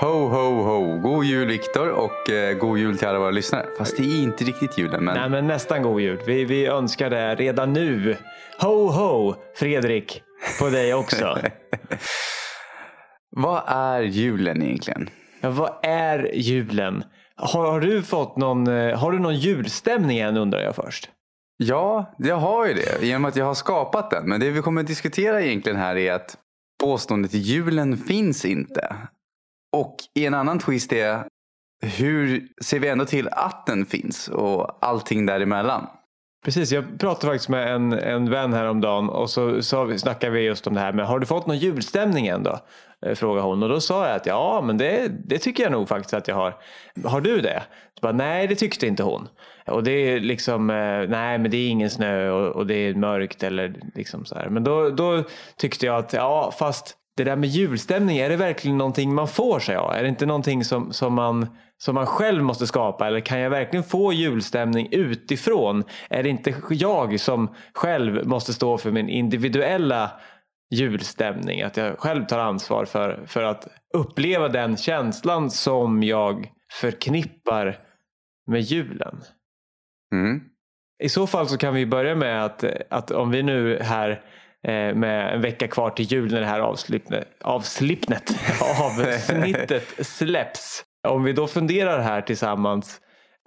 Ho, ho, ho. God jul Viktor och eh, god jul till alla våra lyssnare. Fast det är inte riktigt julen. Men... Nej, men nästan god jul. Vi, vi önskar det redan nu. Ho, ho, Fredrik. På dig också. Vad är julen egentligen? Ja, vad är julen? Har, har, du fått någon, eh, har du någon julstämning än undrar jag först? Ja, jag har ju det genom att jag har skapat den. Men det vi kommer att diskutera egentligen här är att påståendet julen finns inte. Och i en annan twist är hur ser vi ändå till att den finns och allting däremellan. Precis, jag pratade faktiskt med en, en vän häromdagen och så, så snackade vi just om det här med har du fått någon julstämning än då? Eh, frågade hon och då sa jag att ja men det, det tycker jag nog faktiskt att jag har. Har du det? Så bara, nej det tyckte inte hon. Och det är liksom, eh, nej men det är ingen snö och, och det är mörkt eller liksom så här. Men då, då tyckte jag att ja fast det där med julstämning, är det verkligen någonting man får sig av? Är det inte någonting som, som, man, som man själv måste skapa? Eller kan jag verkligen få julstämning utifrån? Är det inte jag som själv måste stå för min individuella julstämning? Att jag själv tar ansvar för, för att uppleva den känslan som jag förknippar med julen. Mm. I så fall så kan vi börja med att, att om vi nu här med en vecka kvar till jul när det här avslipnet, avsnittet släpps. Om vi då funderar här tillsammans,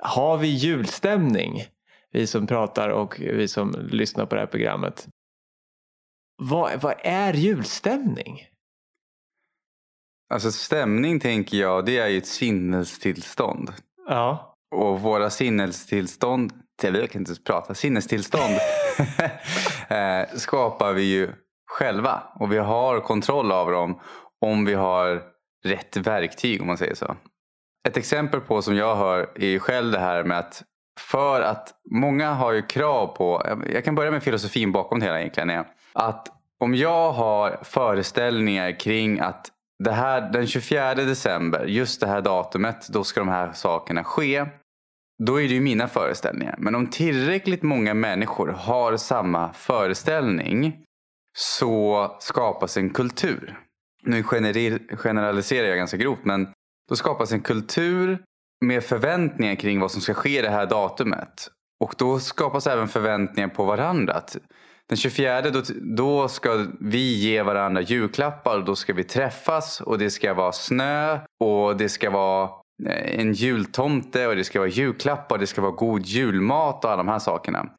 har vi julstämning? Vi som pratar och vi som lyssnar på det här programmet. Vad, vad är julstämning? Alltså stämning tänker jag, det är ju ett sinnestillstånd. Ja. Och våra sinnestillstånd, jag kan inte prata, sinnestillstånd eh, skapar vi ju själva. Och vi har kontroll över dem om vi har rätt verktyg om man säger så. Ett exempel på som jag hör är ju själv det här med att för att många har ju krav på, jag kan börja med filosofin bakom det hela egentligen, är att om jag har föreställningar kring att det här, den 24 december, just det här datumet, då ska de här sakerna ske. Då är det ju mina föreställningar. Men om tillräckligt många människor har samma föreställning så skapas en kultur. Nu generaliserar jag ganska grovt men då skapas en kultur med förväntningar kring vad som ska ske det här datumet. Och då skapas även förväntningar på varandra. Den 24 då, då ska vi ge varandra julklappar och då ska vi träffas och det ska vara snö och det ska vara en jultomte och det ska vara julklappar och det ska vara god julmat och alla de här sakerna.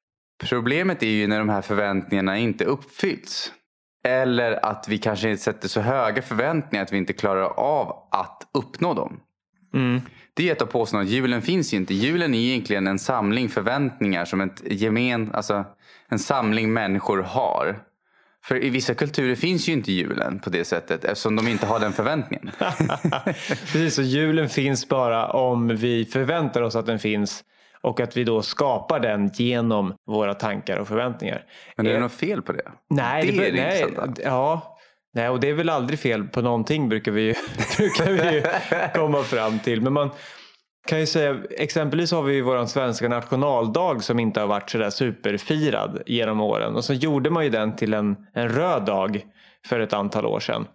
Problemet är ju när de här förväntningarna inte uppfylls. Eller att vi kanske sätter så höga förväntningar att vi inte klarar av att uppnå dem. Mm. Det är ett av påståendena. Julen finns ju inte. Julen är egentligen en samling förväntningar som ett gemen, alltså en samling människor har. För i vissa kulturer finns ju inte julen på det sättet eftersom de inte har den förväntningen. Precis, så julen finns bara om vi förväntar oss att den finns och att vi då skapar den genom våra tankar och förväntningar. Men är det eh, något fel på det? Nej, det, det är det nej, ja, nej, och det är väl aldrig fel på någonting brukar vi, brukar vi komma fram till. Men man, kan ju säga, exempelvis har vi ju vår svenska nationaldag som inte har varit sådär superfirad genom åren. Och så gjorde man ju den till en, en röd dag för ett antal år sedan.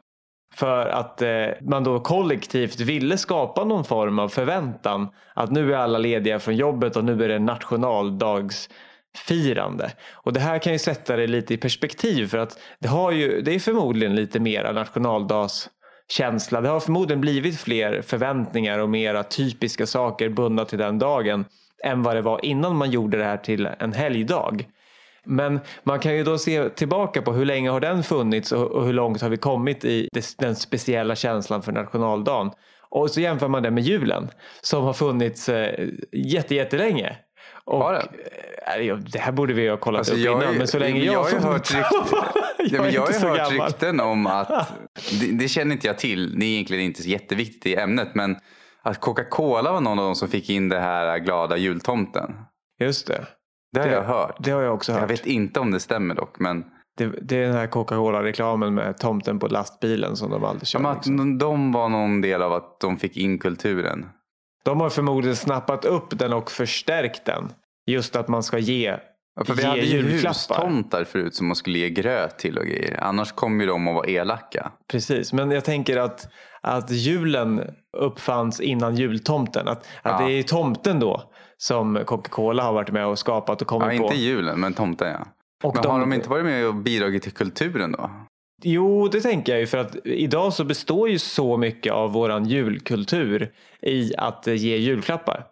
För att eh, man då kollektivt ville skapa någon form av förväntan. Att nu är alla lediga från jobbet och nu är det nationaldagsfirande. Och det här kan ju sätta det lite i perspektiv för att det, har ju, det är förmodligen lite mera nationaldags känsla. Det har förmodligen blivit fler förväntningar och mera typiska saker bundna till den dagen än vad det var innan man gjorde det här till en helgdag. Men man kan ju då se tillbaka på hur länge har den funnits och hur långt har vi kommit i den speciella känslan för nationaldagen. Och så jämför man det med julen som har funnits eh, jättelänge. Och, har det? det här borde vi ha kollat alltså, upp innan är, men så länge jag, jag har hört jag, men jag har hört gammal. rykten om att, det, det, känner inte jag till, det är egentligen inte så jätteviktigt i ämnet, men att Coca-Cola var någon av dem som fick in det här glada jultomten. Just det. Det har det, jag hört. Det har jag också hört. Jag vet inte om det stämmer dock. Men... Det, det är den här Coca-Cola-reklamen med tomten på lastbilen som de aldrig kör. Ja, liksom. De var någon del av att de fick in kulturen. De har förmodligen snappat upp den och förstärkt den. Just att man ska ge Ja, för vi hade ju hustomtar förut som man skulle ge gröt till och grejer. Annars kommer ju de att vara elaka. Precis, men jag tänker att, att julen uppfanns innan jultomten. Att, att Ja. det är tomten då som Coca-Cola har varit med och skapat och kommit Ja, på. inte julen, men tomten ja. Och men har de inte varit med och bidragit till kulturen då? Jo, det tänker jag ju för att idag så består ju så mycket av våran julkultur i att ge julklappar.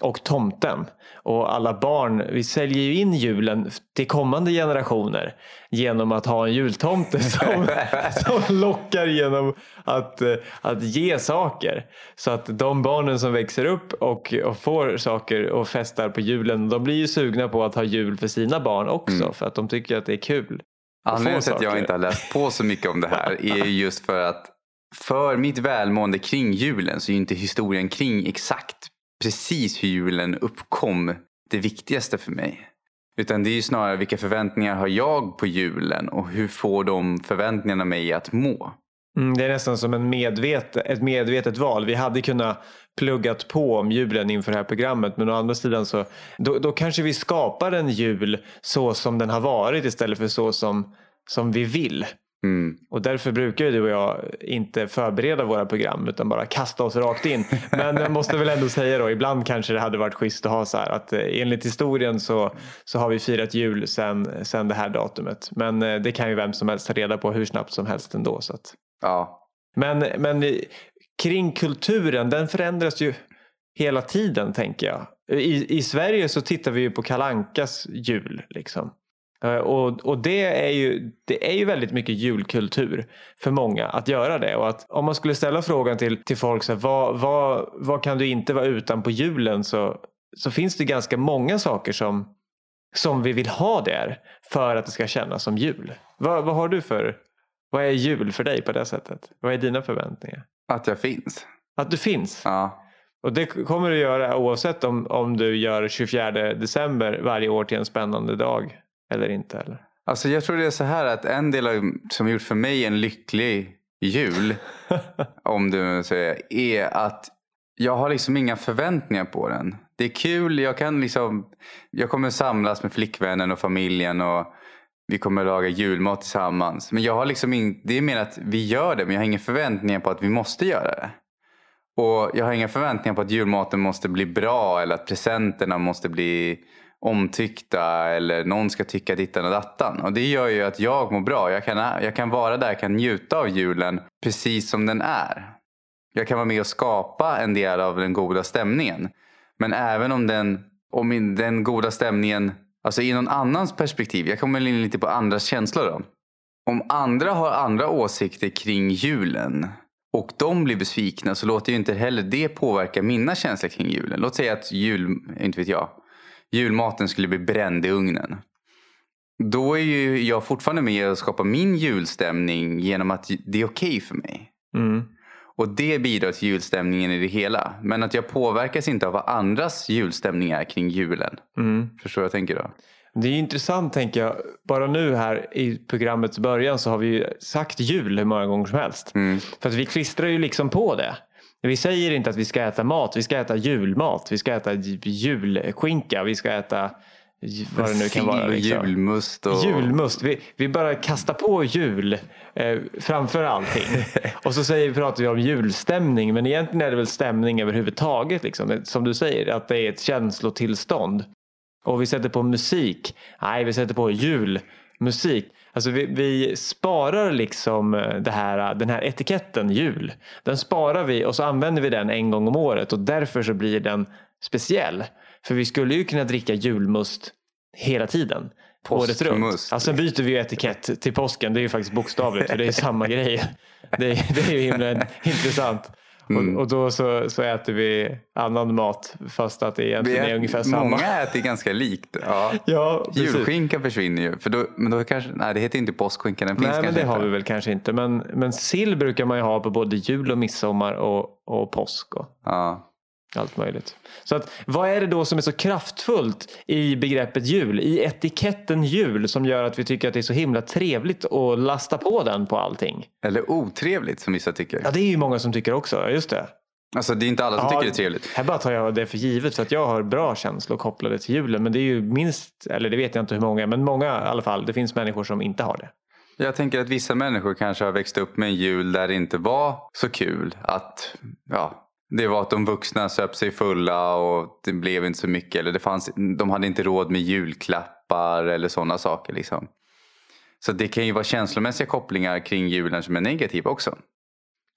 Och tomten. Och alla barn, vi säljer ju in julen till kommande generationer genom att ha en jultomte som, som lockar genom att, eh, att ge saker. Så att de barnen som växer upp och, och får saker och festar på julen, de blir ju sugna på att ha jul för sina barn också för att de tycker att det är kul. Anledningen till att jag inte har läst på så mycket om det här är ju just för att för mitt välmående kring julen så är ju inte historien kring exakt precis hur julen uppkom det viktigaste för mig. Utan det är ju snarare vilka förväntningar har jag på julen och hur får de förväntningarna mig att må? Mm, det är nästan som en medvet, ett medvetet val. Vi hade kunnat pluggat på om julen inför det här programmet men å andra sidan så då, då kanske vi skapar en jul så som den har varit istället för så som, som vi vill. Mm. Och därför brukar ju du och jag inte förbereda våra program utan bara kasta oss rakt in. Men jag måste väl ändå säga då, ibland kanske det hade varit schysst att ha så här att eh, enligt historien så, så har vi firat jul sen, sen det här datumet. Men eh, det kan ju vem som helst ta reda på hur snabbt som helst ändå. Så att. Ja, Men, men kring kulturen, den förändras ju hela tiden tänker jag. I, i Sverige så tittar vi ju på Kalankas jul. Liksom. Eh, Och, och det, är ju, det är ju väldigt mycket julkultur för många att göra det. Och att om man skulle ställa frågan till, till folk så här, vad, vad, vad kan du inte vara utan på julen så, så finns det ganska många saker som, som vi vill ha där för att det ska kännas som jul. Vad, vad har du för, vad är jul för dig på det sättet? Vad är dina förväntningar? att jag finns. Att du finns. Ja. Och det kommer du göra oavsett om, om du gör 24 december varje år till en spännande dag eller inte. Eller? Alltså jag tror det är så här att en del av, som gjort för mig en lycklig jul, om du säger, är att jag har liksom inga förväntningar på den. Det är kul, jag kan liksom, jag kommer samlas med flickvännen och familjen och vi kommer laga julmat tillsammans. Men jag har liksom in, det är mer att vi gör det men jag har inga förväntningar på att vi måste göra det. Och jag har inga förväntningar på att julmaten måste bli bra eller att presenterna måste bli omtyckta eller någon ska tycka dittan och dattan. Och det gör ju att jag mår bra. Jag kan, jag kan vara där, jag kan njuta av julen precis som den är. Jag kan vara med och skapa en del av den goda stämningen. Men även om den, om den goda stämningen, alltså i någon annans perspektiv, jag kommer in lite på andras känslor då. Om andra har andra åsikter kring julen och de blir besvikna så låter ju inte heller det påverka mina känslor kring julen. Låt säga att jul, inte vet jag, julmaten skulle bli bränd i ugnen. Då är ju jag fortfarande med och skapar min julstämning genom att det är okej för mig. Mm. Och det bidrar till julstämningen i det hela. Men att jag påverkas inte av vad andras julstämning är kring julen. Mm. Förstår jag tänker då? Det är intressant tänker jag. Bara nu här i programmets början så har vi ju sagt jul hur många gånger som helst. Mm. För att vi klistrar ju liksom på det. Vi säger inte att vi ska äta mat, vi ska äta julmat, vi ska äta julskinka, vi ska äta vad det nu kan vara. Liksom. julmust. Och... Julmust. Vi, vi bara kastar på jul eh, framför allting. Och så säger, pratar vi om julstämning. Men egentligen är det väl stämning överhuvudtaget. Liksom. Som du säger, att det är ett känslotillstånd. Och vi sätter på musik. Nej, vi sätter på julmusik. Alltså vi, vi sparar liksom eh, här, den här etiketten jul. Den sparar vi och så använder vi den en gång om året. Och därför så blir den speciell. För vi skulle ju kunna dricka julmust hela tiden. Året runt. Alltså byter vi ju etikett till påsken. Det är ju faktiskt bokstavligt för det är samma grej. Det är, det är ju himla intressant. Mm. Och, och då så, så äter vi annan mat fast att det egentligen är ungefär samma. Många äter ganska likt. Ja. Ja, precis. Julskinka försvinner ju. För då, men då kanske, nej, det heter inte påskskinka. Den finns Nej, men det har inte. vi väl kanske inte. Men, men sill brukar man ju ha på både jul och midsommar och, och påsk och Ja. Allt möjligt. Så att, vad är det då som är så kraftfullt i begreppet jul, i etiketten jul som gör att vi tycker att det är så himla trevligt att lasta på den på allting? Eller otrevligt som vissa tycker. Ja, det är ju många som tycker också. Just det. Alltså det är inte alla som Ja, tycker det är trevligt. Här bara tar jag det för givet för att jag har bra känslor kopplade till julen. Men det är ju minst, eller det vet jag inte hur många, men många i alla fall. Det finns människor som inte har det. Jag tänker att vissa människor kanske har växt upp med en jul där det inte var så kul. Att ja, det var att de vuxna söp sig fulla och det blev inte så mycket. Eller det fanns, de hade inte råd med julklappar eller sådana saker. Liksom. Så det kan ju vara känslomässiga kopplingar kring julen som är negativa också.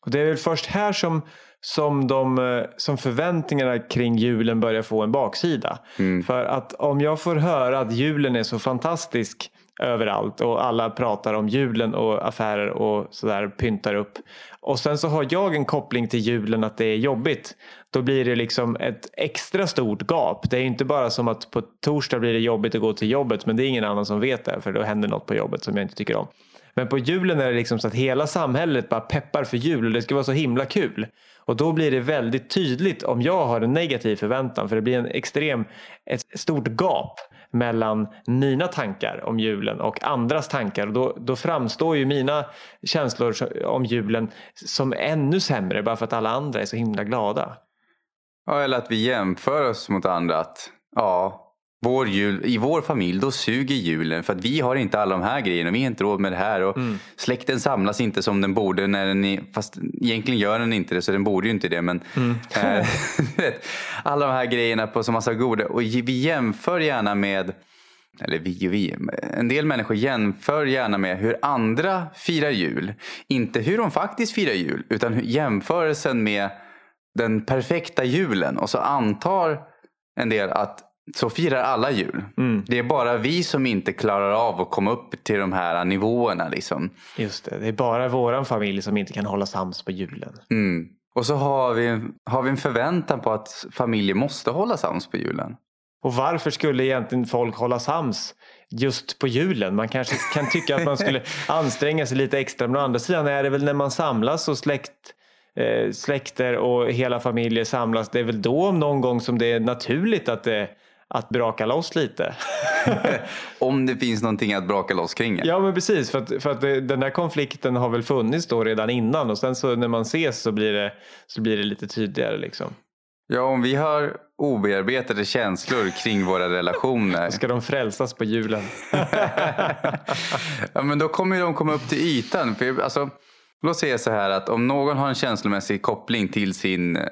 Och det är väl först här som, som, de, eh, som förväntningarna kring julen börjar få en baksida. För att om jag får höra att julen är så fantastisk överallt och alla pratar om julen och affärer och sådär pyntar upp. Och sen så har jag en koppling till julen att det är jobbigt. Då blir det liksom ett extra stort gap. Det är inte bara som att på torsdag blir det jobbigt att gå till jobbet men det är ingen annan som vet det för då händer något på jobbet som jag inte tycker om. Men på julen är det liksom så att hela samhället bara peppar för jul och det ska vara så himla kul. Och då blir det väldigt tydligt om jag har en negativ förväntan för det blir en extrem, ett stort gap mellan mina tankar om julen och andras tankar. Och då, då framstår ju mina känslor om julen som ännu sämre bara för att alla andra är så himla glada. Ja, eller att vi jämför oss mot andra. Att, ja, vår jul, I vår familj då suger julen för att vi har inte alla de här grejerna. Vi har inte råd med det här. Och Släkten samlas inte som den borde. När den är, fast egentligen gör den inte det så den borde ju inte det. Men, du vet, alla de här grejerna på så massa goda. Och vi jämför gärna med eller vi och vi. En del människor jämför gärna med hur andra firar jul. Inte hur de faktiskt firar jul. Utan jämförelsen med den perfekta julen. Och så antar en del att så firar alla jul. Det är bara vi som inte klarar av att komma upp till de här nivåerna. Liksom. Just det, det är bara våran familj som inte kan hålla sams på julen. Mm. Och så har vi, har vi en förväntan på att familjer måste hålla sams på julen. Och varför skulle egentligen folk hålla sams just på julen? Man kanske kan tycka att man skulle anstränga sig lite extra. Men å andra sidan är det väl när man samlas och släkt, eh, släkter och hela familjer samlas. Det är väl då om någon gång som det är naturligt att, det, att braka loss lite. Om det finns någonting att braka loss kring. ja men precis. För att, för att det, den där konflikten har väl funnits då redan innan. Och sen så när man ses så blir det, så blir det lite tydligare liksom. Ja, om vi har obearbetade känslor kring våra relationer. Ska de frälsas på julen? ja, men då kommer de komma upp till ytan. För, alltså, låt säga så här att om någon har en känslomässig koppling till sin, eh,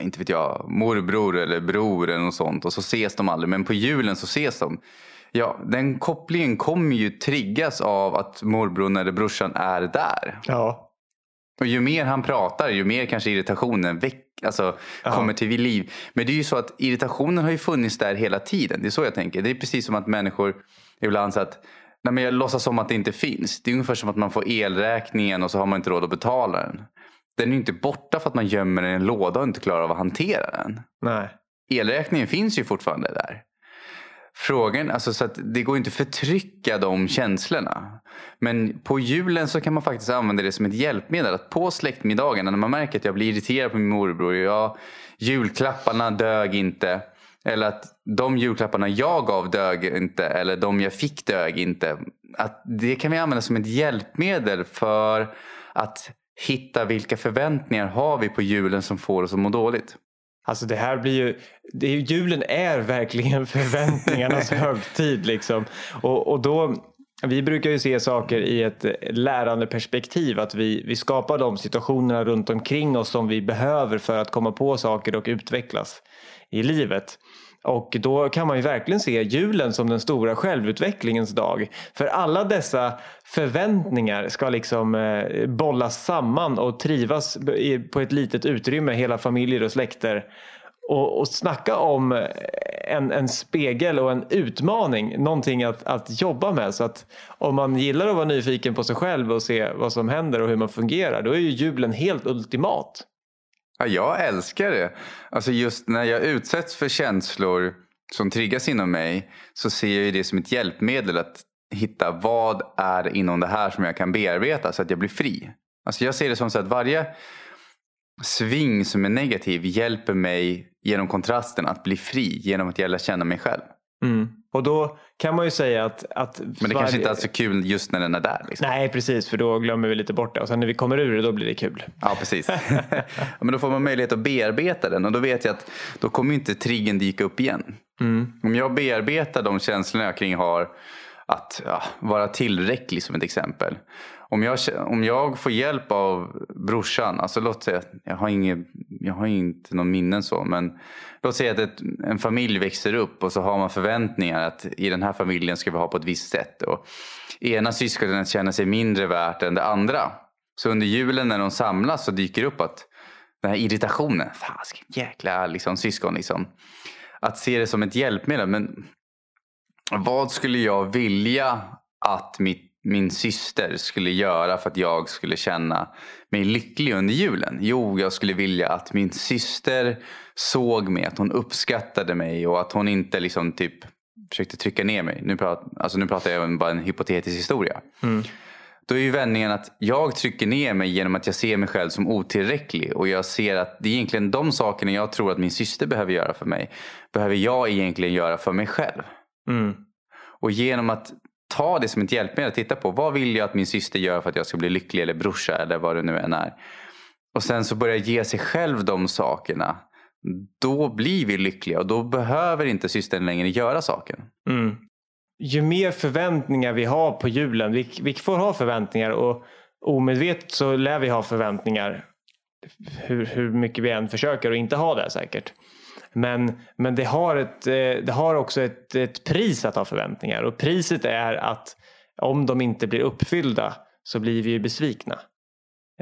inte vet jag, morbror eller bror eller något sånt. Och så ses de aldrig. Men på julen så ses de. Ja, den kopplingen kommer ju triggas av att morbrorn eller brorsan är där. Ja. Och ju mer han pratar, ju mer kanske irritationen väck, alltså, Ja. kommer till liv. Men det är ju så att irritationen har ju funnits där hela tiden. Det är så jag tänker. Det är precis som att människor ibland säger att Nej, men jag låtsas som att det inte finns. Det är ungefär som att man får elräkningen och så har man inte råd att betala den. Den är ju inte borta för att man gömmer den i en låda och inte klarar av att hantera den. Nej. Elräkningen finns ju fortfarande där. Frågan, alltså så att det går inte att förtrycka de känslorna. Men på julen så kan man faktiskt använda det som ett hjälpmedel. Att på släktmiddagarna när man märker att jag blir irriterad på min morbror. Jag, julklapparna dög inte. Eller att de julklapparna jag gav dög inte. Eller de jag fick dög inte. Att det kan vi använda som ett hjälpmedel för att hitta vilka förväntningar har vi på julen som får oss att må dåligt. Alltså det här blir ju, det är, ju- julen är verkligen förväntningarnas högtid liksom. Och, och då, vi brukar ju se saker i ett lärande perspektiv. Att vi, vi skapar de situationerna runt omkring oss som vi behöver för att komma på saker och utvecklas i livet. Och då kan man ju verkligen se julen som den stora självutvecklingens dag. För alla dessa förväntningar ska liksom eh, bollas samman och trivas i- på ett litet utrymme, hela familjer och släkter. Och, och snacka om eh, en, en spegel och en utmaning, någonting att, att jobba med. Så att om man gillar att vara nyfiken på sig själv och se vad som händer och hur man fungerar, då är ju julen helt ultimat. Ja, jag älskar det. Alltså just när jag utsätts för känslor som triggas inom mig så ser jag ju det som ett hjälpmedel att hitta vad är inom det här som jag kan bearbeta så att jag blir fri. Alltså jag ser det som så att varje sving som är negativ hjälper mig genom kontrasten att bli fri genom att jag lär känna mig själv. Mm. Och då kan man ju säga att... att Men det kanske inte är så kul just när den är där. Liksom. Nej, precis. För då glömmer vi lite bort det. Och sen när vi kommer ur det, då blir det kul. Ja, precis. Men då får man möjlighet att bearbeta den. Och då vet jag att då kommer inte triggen dyka upp igen. Mm. Om jag bearbetar de känslorna jag kring har att ja, vara tillräcklig som ett exempel. Om jag, om jag får hjälp av brorsan, alltså låt säga, jag har, inget, jag har inte någon minnen så, men låt säga att ett, en familj växer upp och så har man förväntningar att i den här familjen ska vi ha på ett visst sätt. Och ena syskonet känner sig mindre värt än det andra. Så under julen när de samlas så dyker det upp att den här irritationen, Fasiken, jäkla liksom, syskon liksom. Att se det som ett hjälpmedel. Men vad skulle jag vilja att mitt min syster skulle göra för att jag skulle känna mig lycklig under julen? Jo, jag skulle vilja att min syster såg mig, att hon uppskattade mig och att hon inte liksom typ försökte trycka ner mig. Nu, prat, alltså nu pratar jag om bara en hypotetisk historia. Mm. Då är ju vändningen att jag trycker ner mig genom att jag ser mig själv som otillräcklig. Och jag ser att det är egentligen de sakerna jag tror att min syster behöver göra för mig. Behöver jag egentligen göra för mig själv. Mm. Och genom att ta det som ett hjälpmedel att titta på. Vad vill jag att min syster gör för att jag ska bli lycklig eller brorsa eller vad det nu än är. Och sen så börja ge sig själv de sakerna. Då blir vi lyckliga och då behöver inte systern längre göra saken. Mm. Ju mer förväntningar vi har på julen, vi, vi får ha förväntningar och omedvetet så lär vi ha förväntningar hur, hur mycket vi än försöker och inte ha det säkert. Men, men det, har ett, eh, det har också ett, ett pris att ha förväntningar och priset är att om de inte blir uppfyllda så blir vi ju besvikna.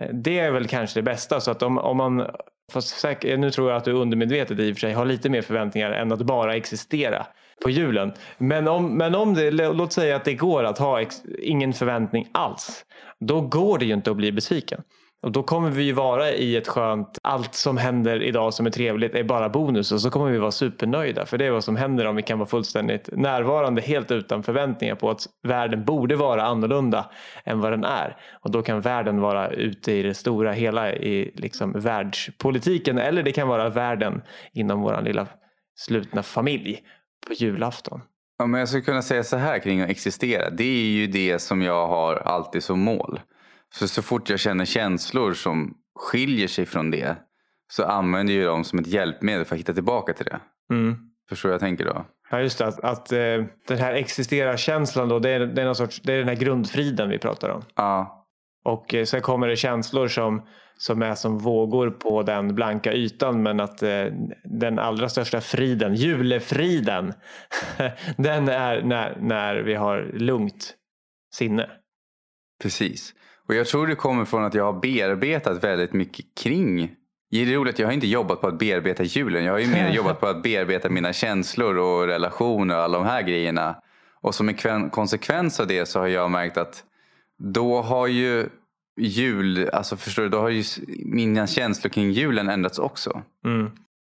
Eh, det är väl kanske det bästa. Så att om, om man, säkert, eh, nu tror jag att du undermedvetet i och för sig har lite mer förväntningar än att bara existera på julen. Men om, men om det, låt säga att det går att ha ex, ingen förväntning alls. Då går det ju inte att bli besviken. Och då kommer vi ju vara i ett skönt, allt som händer idag som är trevligt är bara bonus och så kommer vi vara supernöjda. För det är vad som händer om vi kan vara fullständigt närvarande helt utan förväntningar på att världen borde vara annorlunda än vad den är. Och då kan världen vara ute i det stora hela i liksom världspolitiken eller det kan vara världen inom vår lilla slutna familj på julafton. Ja, men jag skulle kunna säga så här kring att existera. Det är ju det som jag har alltid som mål. För så fort jag känner känslor som skiljer sig från det så använder jag dem som ett hjälpmedel för att hitta tillbaka till det. Mm. Förstår du vad jag tänker då? Ja just det, att, att eh, den här existerar-känslan då, det är, det, är sorts, det är den här grundfriden vi pratar om. Ja. Och eh, sen kommer det känslor som, som är som vågor på den blanka ytan men att eh, den allra största friden, julefriden, den är när, när vi har lugnt sinne. Precis. Och jag tror det kommer från att jag har bearbetat väldigt mycket kring det är roligt, jag har inte jobbat på att bearbeta julen. Jag har ju mer jobbat på att bearbeta mina känslor och relationer och alla de här grejerna. Och som en konsekvens av det så har jag märkt att då har ju jul, alltså förstår du, då har ju mina känslor kring julen ändrats också. Mm.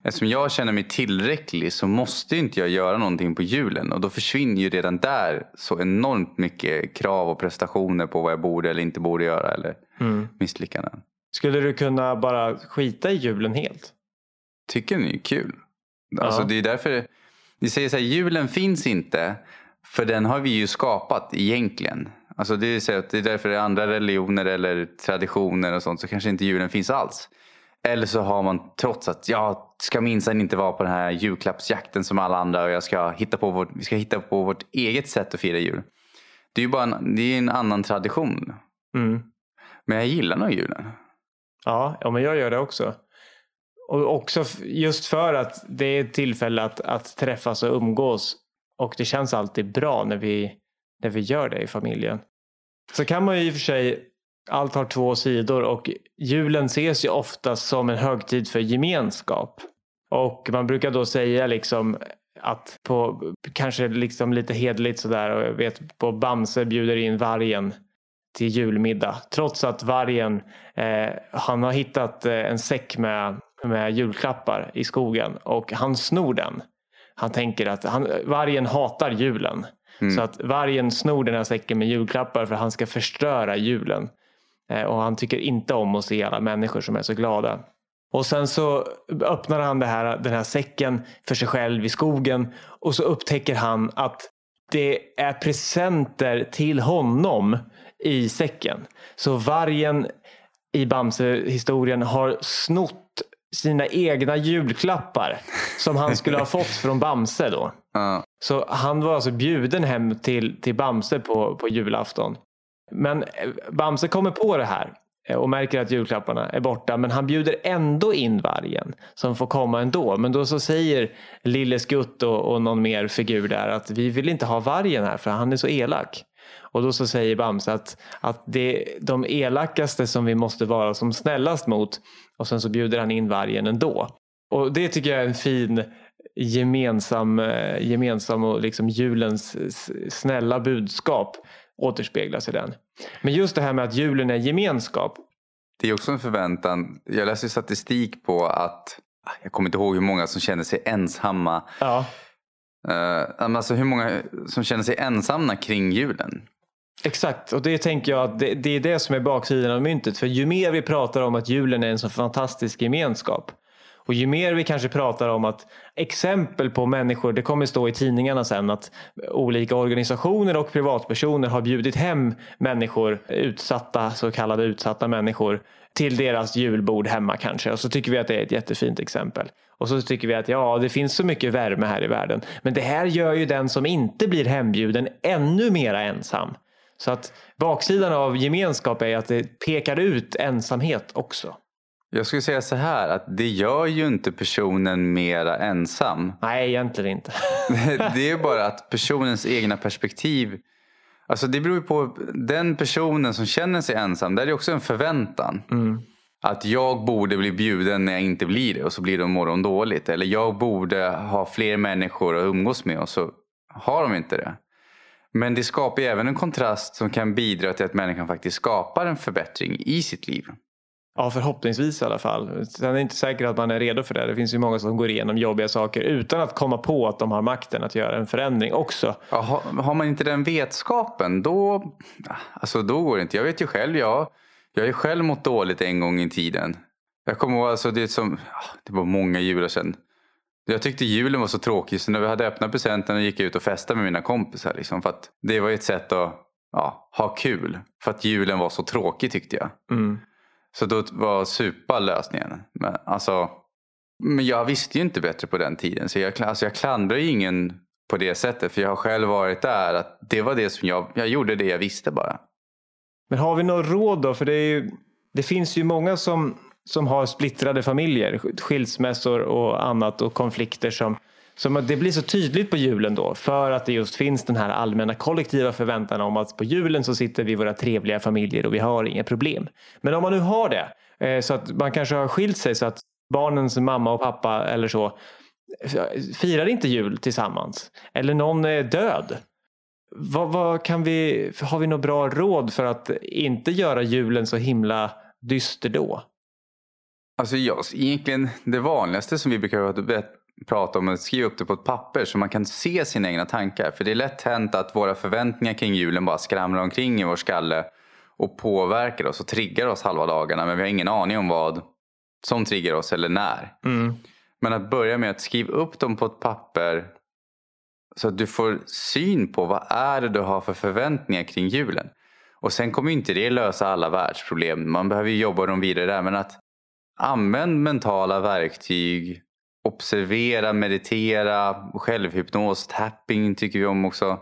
Eftersom jag känner mig tillräcklig så måste inte jag göra någonting på julen. Och då försvinner ju redan där så enormt mycket krav och prestationer på vad jag borde eller inte borde göra. Eller mm. misslyckanden. Skulle du kunna bara skita i julen helt? Tycker ni är kul. Ja. Alltså det är därför vi säger så här, julen finns inte. För den har vi ju skapat egentligen. Alltså det, är så att det är därför det är andra religioner eller traditioner och sånt så kanske inte julen finns alls. Eller så har man trots att jag ska minsann inte vara på den här julklappsjakten som alla andra och jag ska hitta på vårt, vi ska hitta på vårt eget sätt att fira jul. Det är ju bara en, det är en annan tradition. Mm. Men jag gillar nog julen. Ja, ja, men jag gör det också. Och också just för att det är ett tillfälle att, att träffas och umgås. Och det känns alltid bra när vi, när vi gör det i familjen. Så kan man ju i och för sig allt har två sidor och julen ses ju ofta som en högtid för gemenskap. Och man brukar då säga liksom att på, kanske liksom lite hedligt sådär, och jag vet på Bamse bjuder in vargen till julmiddag. Trots att vargen, eh, han har hittat eh, en säck med, med julklappar i skogen och han snor den. Han tänker att han, vargen hatar julen. Mm. Så att vargen snor den här säcken med julklappar för att han ska förstöra julen. Eh, och han tycker inte om att se alla människor som är så glada. Och sen så öppnar han här, den här säcken för sig själv i skogen och så upptäcker han att det är presenter till honom i säcken. Så vargen i Bamse-historien har snott sina egna julklappar som han skulle ha fått från Bamse då. Ja. Så han var alltså bjuden hem till, till Bamse på, på julafton. Men eh, Bamse kommer på det här eh, och märker att julklapparna är borta. Men han bjuder ändå in vargen som får komma ändå. Men då så säger Lille Skutt och, och någon mer figur där att vi vill inte ha vargen här för han är så elak. Och då så säger Bamse att, att det är de elakaste som vi måste vara som snällast mot. Och sen så bjuder han in vargen ändå. Och det tycker jag är en fin gemensam, eh, gemensam och liksom julens snälla budskap återspeglas i den. Men just det här med att julen är gemenskap. Det är också en förväntan. Jag läste statistik på att, jag kommer inte ihåg hur många som känner sig ensamma. Ja, Uh, alltså hur många som känner sig ensamma kring julen. exakt. Och det tänker jag att det, det är det som är baksidan av myntet. För ju mer vi pratar om att julen är en så fantastisk gemenskap och ju mer vi kanske pratar om att exempel på människor, det kommer stå i tidningarna sen att olika organisationer och privatpersoner har bjudit hem människor, utsatta, så kallade utsatta människor till deras julbord hemma kanske. Och så tycker vi att det är ett jättefint exempel. Och så tycker vi att ja, det finns så mycket värme här i världen. Men det här gör ju den som inte blir hembjuden ännu mera ensam. Så att baksidan av gemenskap är att det pekar ut ensamhet också. Jag skulle säga så här att det gör ju inte personen mera ensam. Nej, egentligen inte. Det är bara att personens egna perspektiv. Alltså det beror ju på den personen som känner sig ensam. Där är det också en förväntan. Att jag borde bli bjuden när jag inte blir det och så blir det imorgon dåligt. Eller jag borde ha fler människor att umgås med och så har de inte det. Men det skapar ju även en kontrast som kan bidra till att människan faktiskt skapar en förbättring i sitt liv. Ja, förhoppningsvis i alla fall. Sen är det inte säkert att man är redo för det. Det finns ju många som går igenom jobbiga saker utan att komma på att de har makten att göra en förändring också. Ja, har, man inte den vetskapen då, alltså då går det inte. Jag vet ju själv, jag, jag ju själv mått dåligt en gång i tiden. Jag kommer ihåg, alltså, det, som, det var många jular sedan. Jag tyckte julen var så tråkig så när vi hade öppnat presenten och gick ut och festade med mina kompisar. Liksom, för att det var ett sätt att ja, ha kul. För att julen var så tråkig tyckte jag. Mm. Så då var supa lösningen. Men, alltså, men jag visste ju inte bättre på den tiden. Så jag, alltså, jag klandrar ju ingen på det sättet. För jag har själv varit där. Att det var det som jag, jag gjorde det jag visste bara. Men har vi något råd då? För det, är ju, det finns ju många som, som har splittrade familjer, skilsmässor och annat och konflikter som, så att det blir så tydligt på julen då för att det just finns den här allmänna kollektiva förväntan om att på julen så sitter vi i våra trevliga familjer och vi har inga problem. Men om man nu har det eh, så att man kanske har skilt sig så att barnens mamma och pappa eller så eh, firar inte jul tillsammans eller någon är död. Vad, vad kan vi, har vi något bra råd för att inte göra julen så himla dyster då? Alltså just, egentligen det vanligaste som vi brukar prata om att skriva upp det på ett papper så man kan se sina egna tankar. För det är lätt hänt att våra förväntningar kring julen bara skramlar omkring i vår skalle och påverkar oss och triggar oss halva dagarna. Men vi har ingen aning om vad som triggar oss eller när. Mm. Men att börja med att skriva upp dem på ett papper så att du får syn på vad är det du har för förväntningar kring julen. Och sen kommer inte det lösa alla världsproblem. Man behöver ju jobba dem vidare där. Men att använd mentala verktyg. Observera, meditera, självhypnos, tapping tycker vi om också.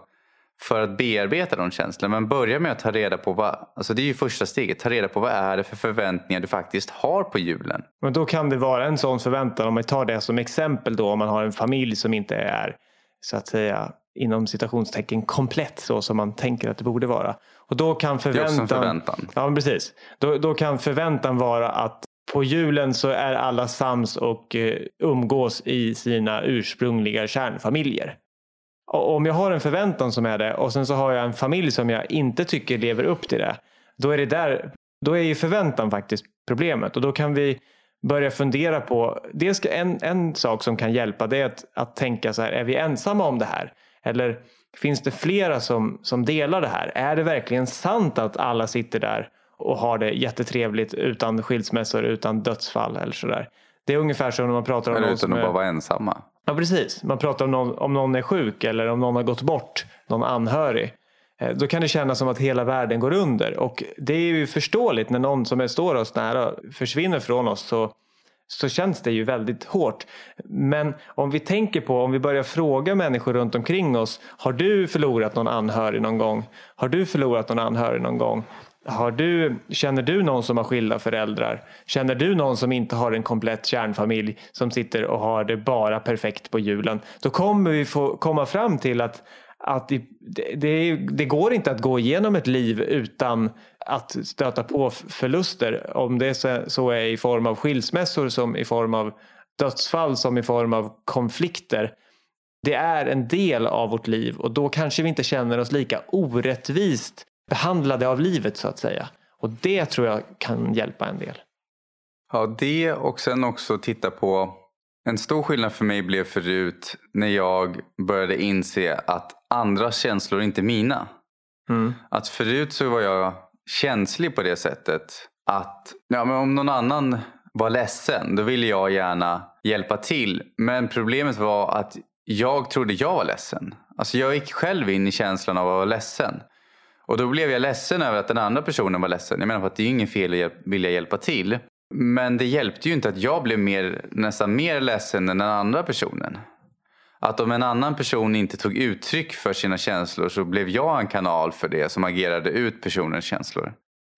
För att bearbeta de känslorna. Men börja med att ta reda på vad, alltså det är ju första steget. Ta reda på vad är det för förväntningar du faktiskt har på julen. Men då kan det vara en sån förväntan om man tar det som exempel då om man har en familj som inte är så att säga inom citationstecken komplett så som man tänker att det borde vara. Och då kan förväntan, Det är också en förväntan. Ja, precis. Då, då kan förväntan vara att på julen så är alla sams och eh, umgås i sina ursprungliga kärnfamiljer. Och om jag har en förväntan som är det och sen så har jag en familj som jag inte tycker lever upp till det. Då är det där, då är ju förväntan faktiskt problemet och då kan vi börja fundera på, dels en, en sak som kan hjälpa det är att, att tänka så här, är vi ensamma om det här? Eller finns det flera som, som delar det här? Är det verkligen sant att alla sitter där och har det jättetrevligt utan skilsmässor, utan dödsfall eller sådär? Det är ungefär som när man pratar om Men någon utan som att är... bara vara ensamma. Ja, precis. Man pratar om någon, om någon är sjuk eller om någon har gått bort, någon anhörig. Eh, Då kan det kännas som att hela världen går under. Och det är ju förståeligt när någon som är, står oss nära försvinner från oss så, så känns det ju väldigt hårt. Men om vi tänker på, om vi börjar fråga människor runt omkring oss. Har du förlorat någon anhörig någon gång? Har du förlorat någon anhörig någon gång? Har du, känner du någon som har skilda föräldrar? Känner du någon som inte har en komplett kärnfamilj som sitter och har det bara perfekt på julen? Då kommer vi få komma fram till att, att det, det, det går inte att gå igenom ett liv utan att stöta på förluster. Om det så- så är i form av skilsmässor som i form av dödsfall som i form av konflikter. Det är en del av vårt liv och då kanske vi inte känner oss lika orättvist behandlade av livet så att säga. Och det tror jag kan hjälpa en del. Ja, det och sen också titta på en stor skillnad för mig blev förut när jag började inse att andras känslor är inte mina. Mm. Att förut så var jag känslig på det sättet att ja, men om någon annan var ledsen då ville jag gärna hjälpa till. Men problemet var att jag trodde jag var ledsen. Alltså jag gick själv in i känslan av att vara ledsen. Och då blev jag ledsen över att den andra personen var ledsen. Jag menar på att det är ju ingen fel att vilja hjälpa till. Men det hjälpte ju inte att jag blev mer, nästan mer ledsen än den andra personen. Att om en annan person inte tog uttryck för sina känslor så blev jag en kanal för det som agerade ut personens känslor.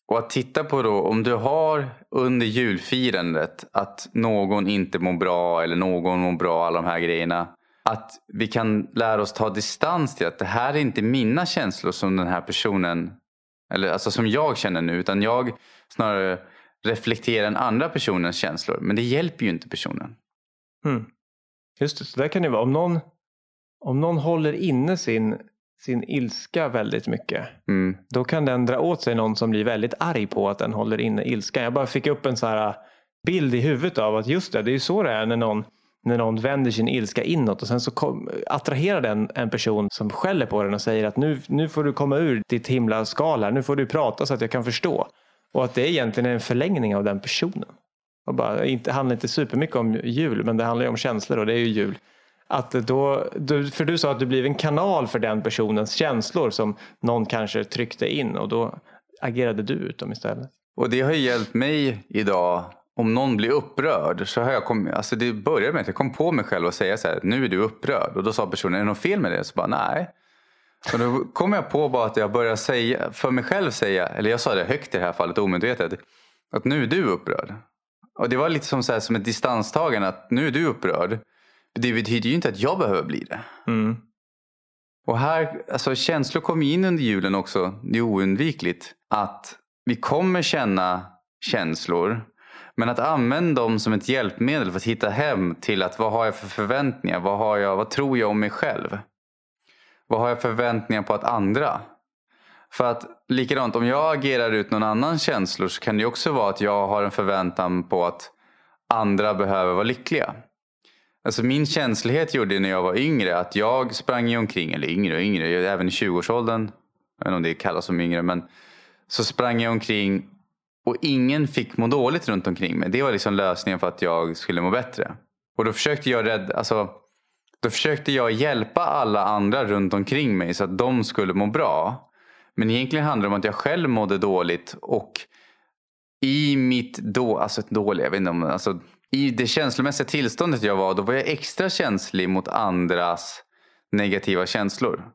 Och att titta på då om du har under julfirandet att någon inte mår bra eller någon mår bra, alla de här grejerna. Att vi kan lära oss ta distans till att det här är inte mina känslor som den här personen, eller alltså som jag känner nu, utan jag snarare reflekterar den andra personens känslor. Men det hjälper ju inte personen. Mm. Just det, så där kan det vara. Om någon, om någon håller inne sin, sin ilska väldigt mycket Mm. då kan den dra åt sig någon som blir väldigt arg på att den håller inne ilskan. Jag bara fick upp en så här bild i huvudet av att just det, det är ju så det är när någon, när någon vänder sin ilska inåt och sen så kom, attraherar den en person som skäller på den och säger att nu, nu får du komma ur ditt himla skal här, nu får du prata så att jag kan förstå. Och att det egentligen är en förlängning av den personen. Och bara, inte, det handlar inte supermycket om jul men det handlar ju om känslor och det är ju jul. Att då, för du sa att du blev en kanal för den personens känslor som någon kanske tryckte in och då agerade du ut dem istället. Och det har ju hjälpt mig idag. Om någon blir upprörd så har jag kommit, alltså det började med att jag kom på mig själv och säga så här, nu är du upprörd. Och då sa personen, är det något fel med det? Så bara, nej. Och då kom jag på bara att jag började säga, för mig själv säga, eller jag sa det högt i det här fallet omedvetet, att nu är du upprörd. Och det var lite som, så här, som ett distanstagande, att nu är du upprörd. Det betyder ju inte att jag behöver bli det. Mm. Och här, alltså känslor kommer in under julen också. Det är oundvikligt att vi kommer känna känslor. Men att använda dem som ett hjälpmedel för att hitta hem till att vad har jag för förväntningar? Vad, har jag, vad tror jag om mig själv? Vad har jag för förväntningar på att andra? För att likadant, om jag agerar ut någon annans känslor så kan det också vara att jag har en förväntan på att andra behöver vara lyckliga. Alltså min känslighet gjorde när jag var yngre att jag sprang omkring, eller yngre och yngre, även i 20-årsåldern. Jag vet inte om det kallas som yngre men så sprang jag omkring och ingen fick må dåligt runt omkring mig. Det var liksom lösningen för att jag skulle må bättre. Och då försökte jag rädda, alltså då försökte jag hjälpa alla andra runt omkring mig så att de skulle må bra. Men egentligen handlar det om att jag själv mådde dåligt och i mitt då, alltså dåliga, jag vet inte om, alltså i det känslomässiga tillståndet jag var, då var jag extra känslig mot andras negativa känslor.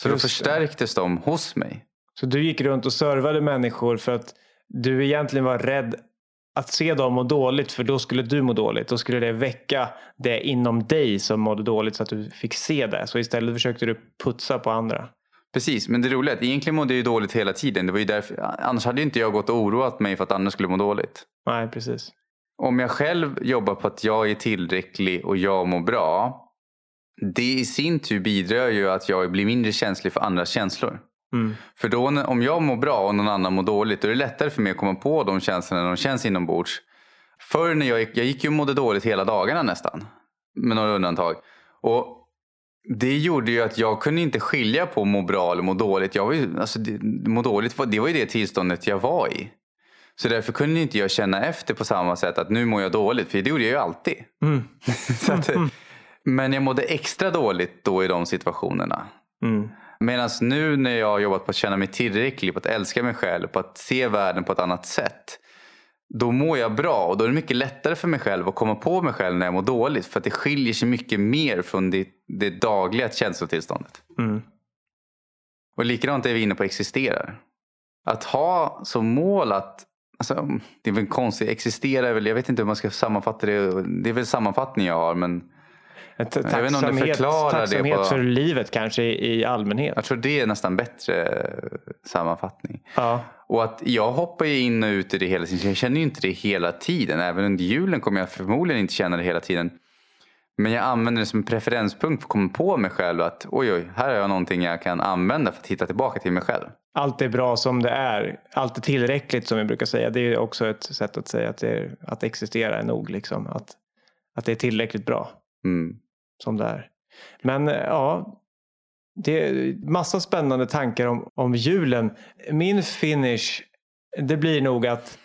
Så då Just det. förstärktes de hos mig. Så du gick runt och servade människor för att du egentligen var rädd att se dem må dåligt för då skulle du må dåligt. Då skulle det väcka det inom dig som mådde dåligt så att du fick se det. Så istället försökte du putsa på andra. Precis, men det roliga är att egentligen mådde jag ju dåligt hela tiden. Det var ju därför, annars hade ju inte jag gått och oroat mig för att andra skulle må dåligt. Nej, precis. Om jag själv jobbar på att jag är tillräcklig och jag mår bra. Det i sin tur bidrar ju att jag blir mindre känslig för andras känslor. Mm. För då om jag mår bra och någon annan mår dåligt då är det lättare för mig att komma på de känslorna när de känns inombords. Förr när jag gick, jag gick ju och mådde dåligt hela dagarna nästan. Med några undantag. Och det gjorde ju att jag kunde inte skilja på må bra eller må dåligt. Jag var ju, alltså det, må dåligt, det var ju det tillståndet jag var i. Så därför kunde inte jag känna efter på samma sätt att nu mår jag dåligt. För det gjorde jag ju alltid. Mm. att, men jag mådde extra dåligt då i de situationerna. Mm. Medan nu när jag har jobbat på att känna mig tillräcklig, på att älska mig själv, på att se världen på ett annat sätt. Då mår jag bra och då är det mycket lättare för mig själv att komma på mig själv när jag mår dåligt. För att det skiljer sig mycket mer från det, det dagliga känslotillståndet. Mm. Och likadant är vi inne på existerar. Att ha som mål att Alltså, det är väl konstigt, existera är väl, jag vet inte hur man ska sammanfatta det. Det är väl sammanfattning jag har men Tacksamhet, jag vet inte om det förklarar det på... för livet kanske i allmänhet. Jag tror det är nästan bättre sammanfattning. Ja. Och att jag hoppar ju in och ut i det hela tiden. Jag känner ju inte det hela tiden. Även under julen kommer jag förmodligen inte känna det hela tiden. Men jag använder det som en preferenspunkt för att komma på mig själv att oj, oj, här har jag någonting jag kan använda för att hitta tillbaka till mig själv. Allt är bra som det är. Allt är tillräckligt som vi brukar säga. Det är också ett sätt att säga att, det är, att existera är nog. Liksom. Att, att det är tillräckligt bra. Mm. Som det är. Men eh, ja, det är massa spännande tankar om, om julen. Min finish, det blir nog att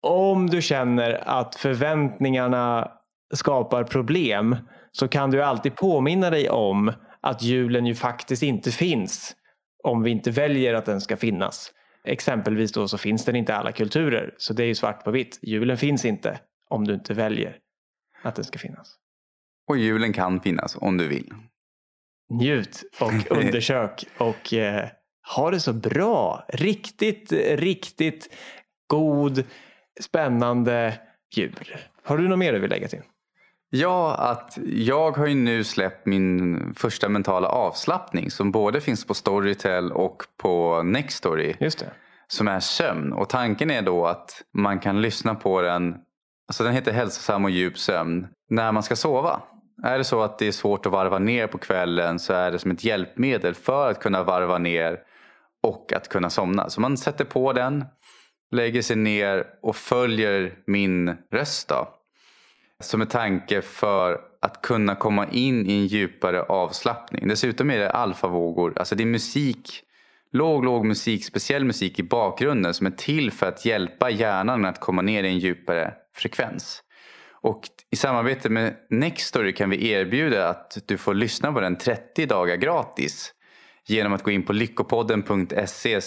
om du känner att förväntningarna skapar problem så kan du alltid påminna dig om att julen ju faktiskt inte finns om vi inte väljer att den ska finnas. Exempelvis då så finns den inte i alla kulturer. Så det är ju svart på vitt. Julen finns inte om du inte väljer att den ska finnas. Och julen kan finnas om du vill. Njut och undersök och eh, ha det så bra. Riktigt, riktigt god, spännande jul. Har du något mer du vill lägga till? Ja, att jag har ju nu släppt min första mentala avslappning som både finns på Storytel och på Nextory. Just det. Som är sömn. Och tanken är då att man kan lyssna på den, alltså den heter hälsosam och djup sömn, när man ska sova. Är det så att det är svårt att varva ner på kvällen så är det som ett hjälpmedel för att kunna varva ner och att kunna somna. Så man sätter på den, lägger sig ner och följer min röst. Då som en tanke för att kunna komma in i en djupare avslappning. Dessutom är det alfavågor, alltså det är musik, låg, låg musik, speciell musik i bakgrunden som är till för att hjälpa hjärnan att komma ner i en djupare frekvens. Och i samarbete med Nextory kan vi erbjuda att du får lyssna på den 30 dagar gratis genom att gå in på lyckopodden.se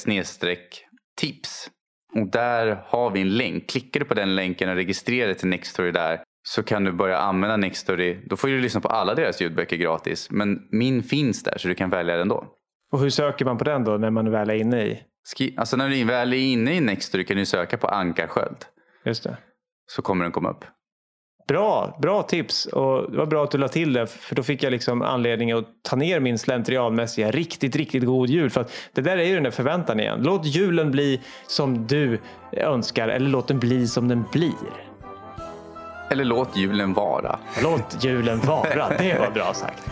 tips. Och där har vi en länk. Klickar du på den länken och registrerar dig till Nextory där så kan du börja använda Nextory. Då får du lyssna på alla deras ljudböcker gratis. Men min finns där så du kan välja den då. Och hur söker man på den då när man väl är inne i? Alltså när du väl är inne i Nextory kan du söka på Ankarsköld. Just det. Så kommer den komma upp. Bra, bra tips. Och det var bra att du la till det. För då fick jag liksom anledning att ta ner min slentrianmässiga riktigt, riktigt god jul. För det där är ju den där förväntan igen. Låt julen bli som du önskar. Eller låt den bli som den blir. Eller låt julen vara. Låt julen vara, det var bra sagt.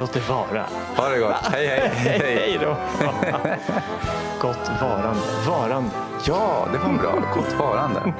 Låt det vara. Ha det gott. Hej, hej. hej, hej då. Gott varande. Varande. Ja, det var bra. Gott varande.